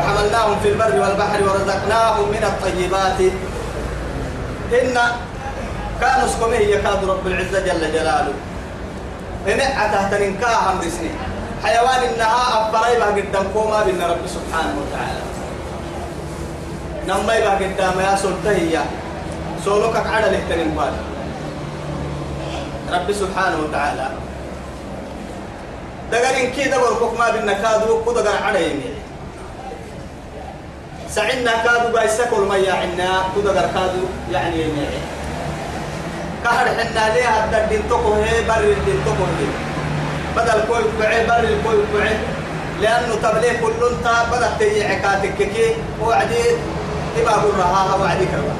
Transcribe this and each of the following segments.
وحملناهم في البر والبحر ورزقناهم من الطيبات. إن كانوا سكمه يكاد رب العزة جل جلاله. إن أتهت ننكاهم بسنين. حيوان إنها قدام كوما بإن رب سبحانه وتعالى. نما يبقى قدام يا سلطة سولوكك على الاهتنين رب سبحانه وتعالى. دقرين كي دقر كوكما بالنكادو كدقر على يمين سعنا كادو بايسكول ما يعنا كدقر كادو يعني يمين كهر حنا ليه هذا الدين تقوه بر الدين تقوه. بدل كوي كوعي بر الكوي كوعي لأنه تبليه كل انت بدأت تيجي عكاتك كي وعدي إبا برها وعدي كربا.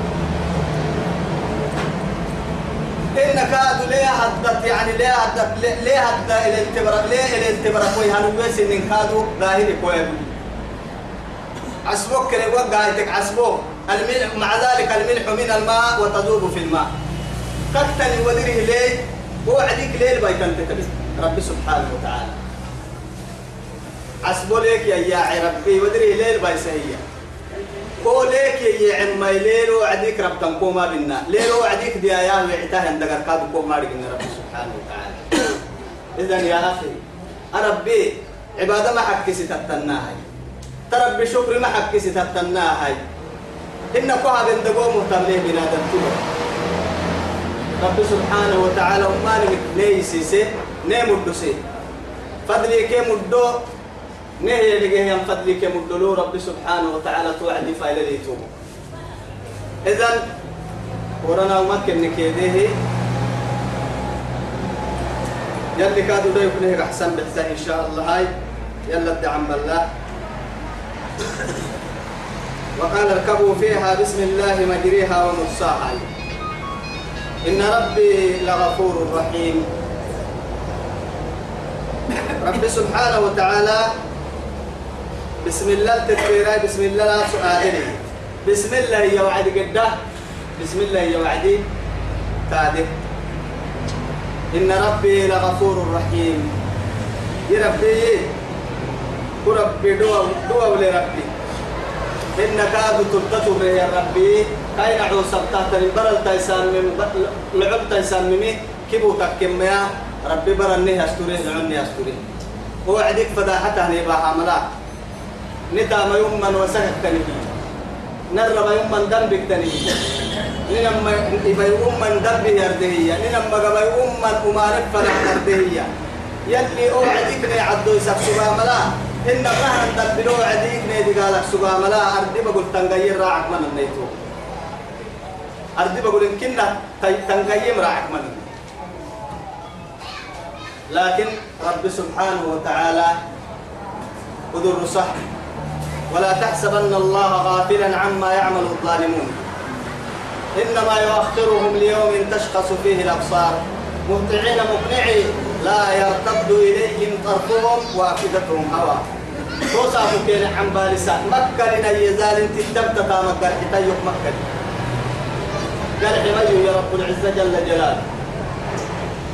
إنك هذا ليه هدت يعني ليه هدت ليه هدت الانتبار ليه الانتبار كوي هنويس إن كادو ظاهر كوي عسبوك كده وقعتك عسبوك الملح مع ذلك الملح من الماء وتذوب في الماء. قتل ودره ليه وعديك ليه بايكن تكبس رب سبحانه وتعالى. عسبو ليك يا يا ربي ودره ليه بايسهيه قولك يا عم ليل وعديك رب تنقوما بنا ليل وعديك دي يا وعتاه عندك كاد كوما رجنا رب سبحانه وتعالى. اذا يا أخي ربي عبادة ما حكي ستتناهي. تربي شكر ما حكي ستتناهي إن كوها بندقو مهتم ليه بنادم تبا رب سبحانه وتعالى وما نمت سي نيم الدسي فضلي كي مدو نهي اللي جه ينفضلي كي مدلو رب سبحانه وتعالى توعدي فايلة ليتو إذن ورنا ومكن نكيده يلي كادوا ده يكون أحسن بحسن إن شاء الله هاي. يلا الدعم بالله وقال اركبوا فيها بسم الله مجريها ومرساها. إن ربي لغفور رحيم. رب سبحانه وتعالى بسم الله التكبير بسم الله لا سؤالي بسم الله يا وعد قده بسم الله يا وعدي تعدي إن ربي لغفور رحيم. يا ربي وربي دوا دوا لربي إن كاد تلتتو يا ربي. كاين عوسب تحت البرل تيسان من لعب تيسان ممي كيبو تكيم يا ربي برني أستوري نعني أستوري هو عديك فداحته نبا حملا نتا ما يمن وسهك تنبي. نرى ما يمن دنبك تنبي. ننما إبا يمن دنبي يردهية. ننما قبا يمن أمارك فرح يردهية. يلي أوعدك نعدو يسك سباملا إن رهن دبلو عديك نيدي قالك سباملا أردي بقول تنغير راعك من النيتو أردي بقول إن كنا تنغير راعك من لكن رب سبحانه وتعالى قدر صح ولا تحسبن الله غافلا عما يعمل الظالمون. إنما يؤخرهم ليوم تشخص فيه الأبصار. مهطعين مقنعي لا يرتد إليهم طرفهم وأفئدتهم هوى توسع مكين عن بالسان مكة لنا يزال انت الدبتة مكة. حتى مكة. قال حمي يا رب العزة جل جلاله.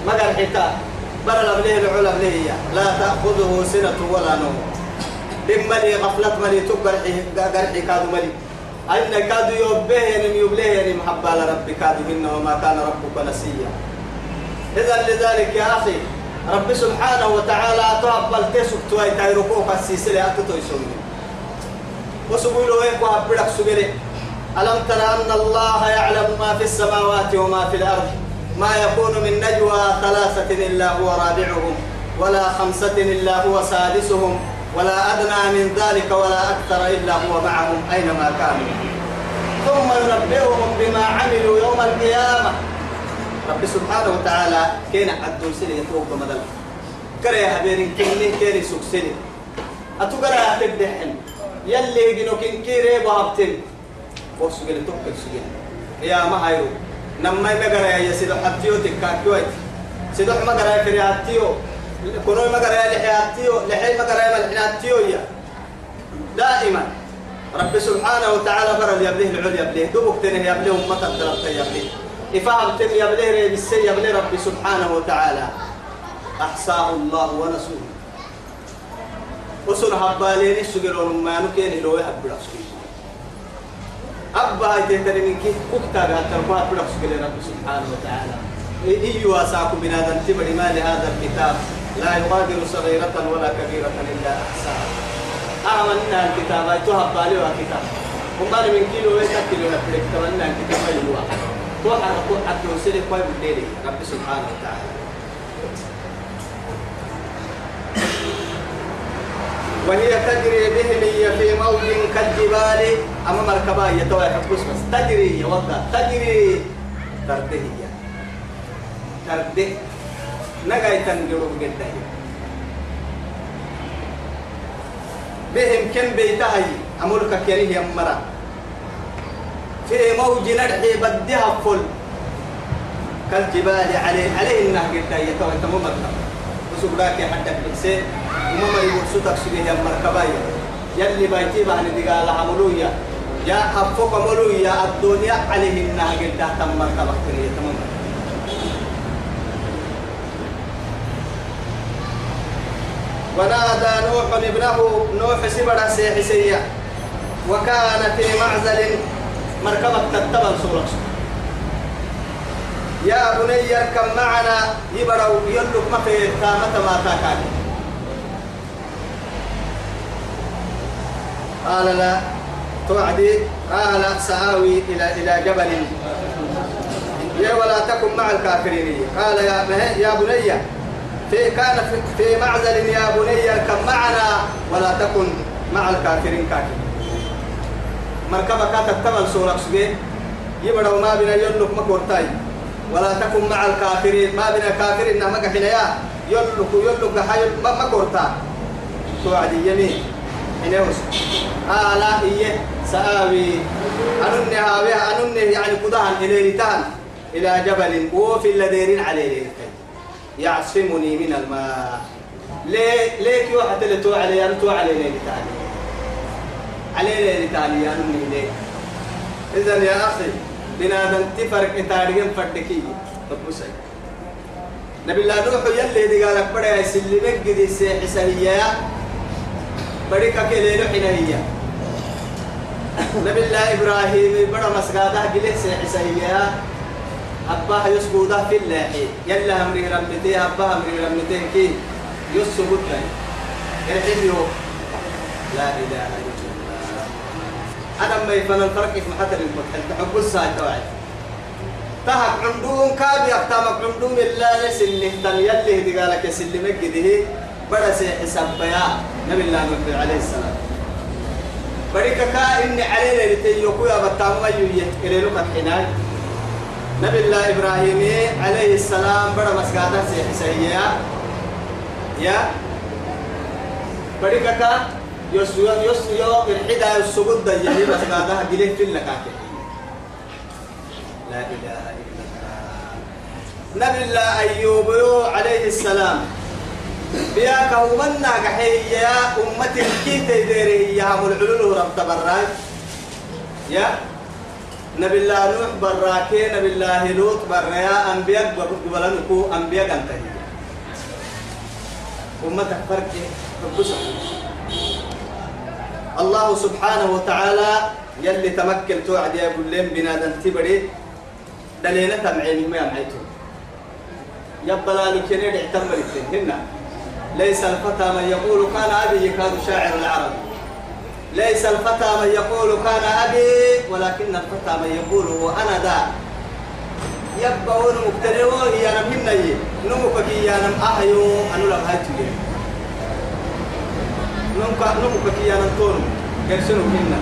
ما قال حتى بل الأبليه العلا بليه. لا تأخذه سنة ولا نوم. بملي غفلة ملي تقرحي قرحي كادو ملي. أين كادو يوبيه يعني يبليه يعني محبة لربي كادو. إنه ما كان ربك نسيا. إذا لذلك يا أخي رب سبحانه وتعالى تقبل تسك توي تيركوك السيسلة أتتو يسوني وسبيلو هيك وأبدك سبيلي ألم ترى أن الله يعلم ما في السماوات وما في الأرض؟ ما يكون من نجوى ثلاثة إلا هو رابعهم ولا خمسة إلا هو سادسهم ولا أدنى من ذلك ولا أكثر إلا هو معهم أينما كانوا. ثم ينبئهم بما عملوا يوم القيامة. رب سبحانه وتعالى كين عدو سنة يتوقع مدل كري هبيرين كيني كيري سكسني أتوقع تبدحن يلي يجنو كين كيري بهبتن وسجل توكل سجل يا ما هيرو نما مغرا يا سيدو حتيو تكاكويت سيدو مغرا يا كري حتيو. كونو مغرا يا لحي حتيو. لحي مغرا يا لحي حتيو يا. دائما. رب سبحانه وتعالى برا يبليه العليا يبليه. دوبك تنه يبليه أمة الدرب يبليه إفهم تم يبليه ري بالسي يبليه رب سبحانه وتعالى. أحصاه الله ونسوه وصل هبالين السجلون ما نكين لو يحب رسول أبا هاي منك كتا قالت تربها برسول رب سبحانه وتعالى. إيوا واساكم بنادم تبري ما لهذا الكتاب. لا يغادر صغيرة ولا كبيرة إلا أحساها. أعملنا الكتاب أي تهب بالي وكتاب وما من كيلو ويتكيلو نفلك تمنى الكتاب أيوا توحى حتى وسيلي قوي بالليل رب سبحانه وتعالى وهي تجري بهم في موج كالجبال. أما مركبا يتوى بس بس تجري يوضع تجري. ترده هي ترده نجاي تنجرب جدا بهم كم بيتهي. أمرك كريه يمرا في موج نرحي بدها فل كالجبال عليه عليه النهج جدا يتوى تمام وسبراك حتى بحسين وما ما سوتك سبيه مركبايا يلي بيتي بهن دقال عملويا يا حفوك ملويا الدنيا عليه النهج جدا تم مركبة. كريه تمام ونادى نوح ابنه نوح سبرا سيحسيا وكان في معزل مركبة تتبع سورة يا بني اركب معنا يبرو ما في تامة ما تاكاك قال لا توعدي. قال سآوي إلى إلى جبل. يا ولا تكن مع الكافرين. قال يا يا بني في كان في, معزل يا بني اركب معنا ولا تكن مع الكافرين كافر مركبة كانت تمن سورة سجين يبرو ما بين يلك ما كورتاي. ولا تكن مع الكافرين. ما بين الكافرين نعم حنيا يلك يلك حي ما ما كورتا. توعد يمين. حنيوس آه لا هي سآوي. أنني هاوي أنني يعني قدان إلى رتان إلى جبل وفي الذين عليه يعصمني من الماء. ليه ليه كيو حتى لتو علي أنا تو علي ليه تاني علي ليه تاني أنني ليه إذا يا أخي بنادم تفرق إتاريهم فردكي. تبوسي نبي الله نوح يلي دي قالك بڑا يسلمك قدي سيحسهية بڑي كاكي حنهية نبي الله إبراهيم بڑا مسقادة قلي سيحسهية أباه يسقوده في الله يلا أمري رمتي أباه أمري رمتي كي. يسقود لي الحين لا إله إلا أنا ما يفعل الفرق في محل المكان تحب الساعة توعد. تهك عندهم كابي أكتامك عندهم إلا نسل تن يلي دي قالك يسلمك دي بدا سي حساب بيا. نبي الله نبي عليه السلام. بريك كا إني علينا لتيوكو يا بتام ما يويه إلى لك الحنان نبي الله إبراهيم عليه السلام بدا مسجدا سي حسيا يا. بريك كا يسوع يسوع الحدا السجود ده يلي بس بعدها جليه في اللكاك لا إله إلا الله. نبي الله أيوب عليه السلام. بياك ومنا قحي يا أمتي كيف تديري يا هم العلول رب تبراك يا نبي الله نوح براكي نبي الله لوط برا أنبياء قبلنكو أنبياء أنتهي أمتك فرق ربسك الله سبحانه وتعالى يلي تمكن توعد يا بلين بنادم تبري دليلة معين ما يمعيتو يبلا لكنير اعتمر هنا. ليس الفتى من يقول كان أبي يكاد شاعر العرب. ليس الفتى من يقول كان أبي ولكن الفتى من يقول هو أنا ذا. يبقى ون مبتلو هي أنا من نمك يا نم أحيو أنا لم هايتو نمك نمك يا نم تون قرسنو منا.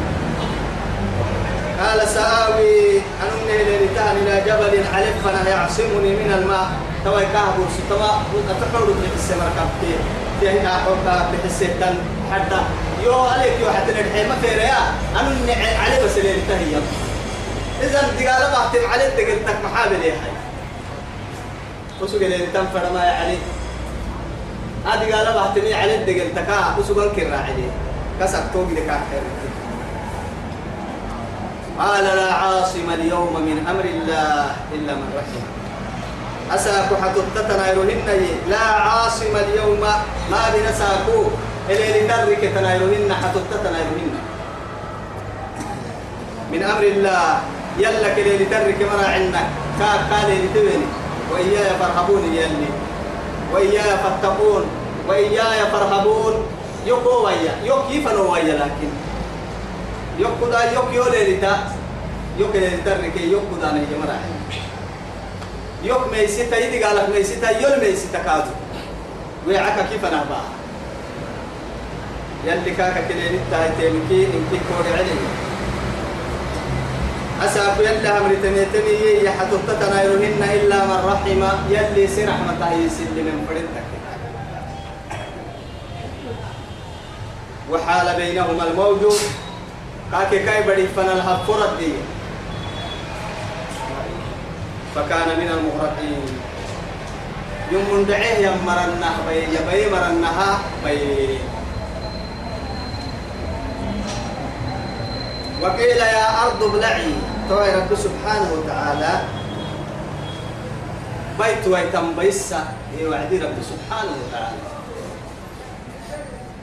قال سآوي أنني لنتان إلى جبل علفنا يعصمني من الماء. توا كهب ستما أتقرب في السمر كابتي في هنا حوكا بحسيتان حتى يو عليك يو حتى نرحي ما في ريا أنني علي بس اللي انتهي إذا دقالة بحتم علي دقلتك محابل يا حي. وسوق اللي تنفر ما يعني. هذه قال بحتمي علي دقلتك وسوق الكرا عليه كسر توقي لك قال لا عاصم اليوم من أمر الله إلا من رحم أساك حتى تتنا لا عاصم اليوم ما بنساكو لترك تنايرهن حتى تنايرهن من أمر الله يلا كده لترك مرا عندك كاب كان لتبني وإياي فرهبون يلي وإياي فاتقون وإياي فرهبون يقو ويا يق يفنوا ويا لكن. يق دا يق يولي لتا. يق لترك يق دا نيجي مرا. يق ميسيتا يدي قالك ميسيتا يول ميسيتا كادو. ويعك كيف أنا بقى يلي كاكا كده نتا تيمكي إنكي كوري عليه أساف يلا أمر تميتني يحتط تنايرهن إلا من رحم يلي سي رحمة يسل من فرنتك وحال بينهما الموج. كاكي كاي بدي فنالها فرد دي فكان من المغرقين. يوم دعيه يمرنها بي يبي مرنها بي وقيل يا أرض ابلعي. توي رب سبحانه وتعالى. بيت ويتم بيسا. يوعدي رب سبحانه وتعالى.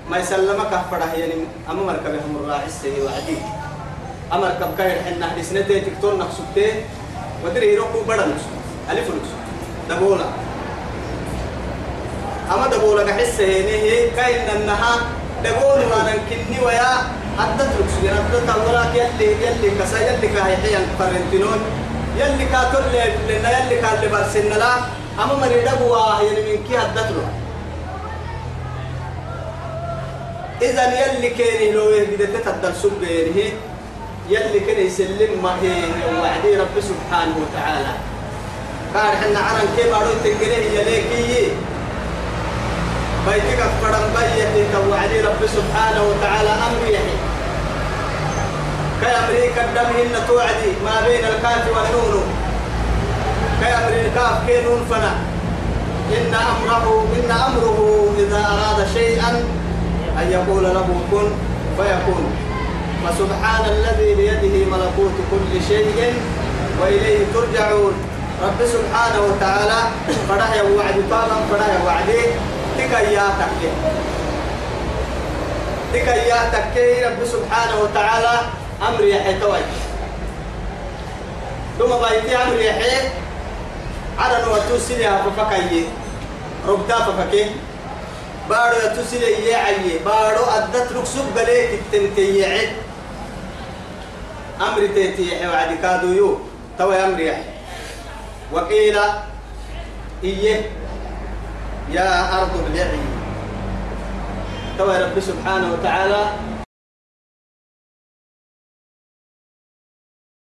ما يسلمك أفرح يعني أما مركبهم الراعي السي وعدي. أما مركب كاير حنا حديثنا تكتور نقصته ودري يروكو بڑا نقص ألف نقص دبولا. أما دبولا كحس هي. كاين أنها دبول ما نكني ويا. حتى تركس حتى تمرك يلي يلي كسا يلي كهي حيان فرنتينون يلي كاتل لنا يلي كالي برسن لا أما مريد أبوا يلي من كي حدت له إذا يلي كيني لو يهدي تتدل سبينه يلي كان يسلم ما هي وعدي رب سبحانه وتعالى كان حنا عرن كيف أروي تنقله يليكي بيتك فرم بيتي توعدي رب سبحانه وتعالى أمر يحي كأمريكا الدمهن توعدي ما بين الكاف والنون. كأمر الكاف كينون فنا. إن أمره إن أمره إذا أراد شيئا أن يقول له كن فيكون. فسبحان الذي بيده ملكوت كل شيء وإليه ترجعون. رب سبحانه وتعالى فرح وعد طالا فرح وعدي تكيا تكي. تكيا تكي رب سبحانه وتعالى أمر يحيى توي. ثم بايتي أمر يحيى على نوتوسيلها ففكي ربتا ففكي بارو يتوسيلي يعي بارو أدت ركسوب قليك التنتي يعد أمر تيتي يحيى وعد كادو يو. توي أمر يحيى وقيل إيه يا أرض ابلعي توي رب سبحانه وتعالى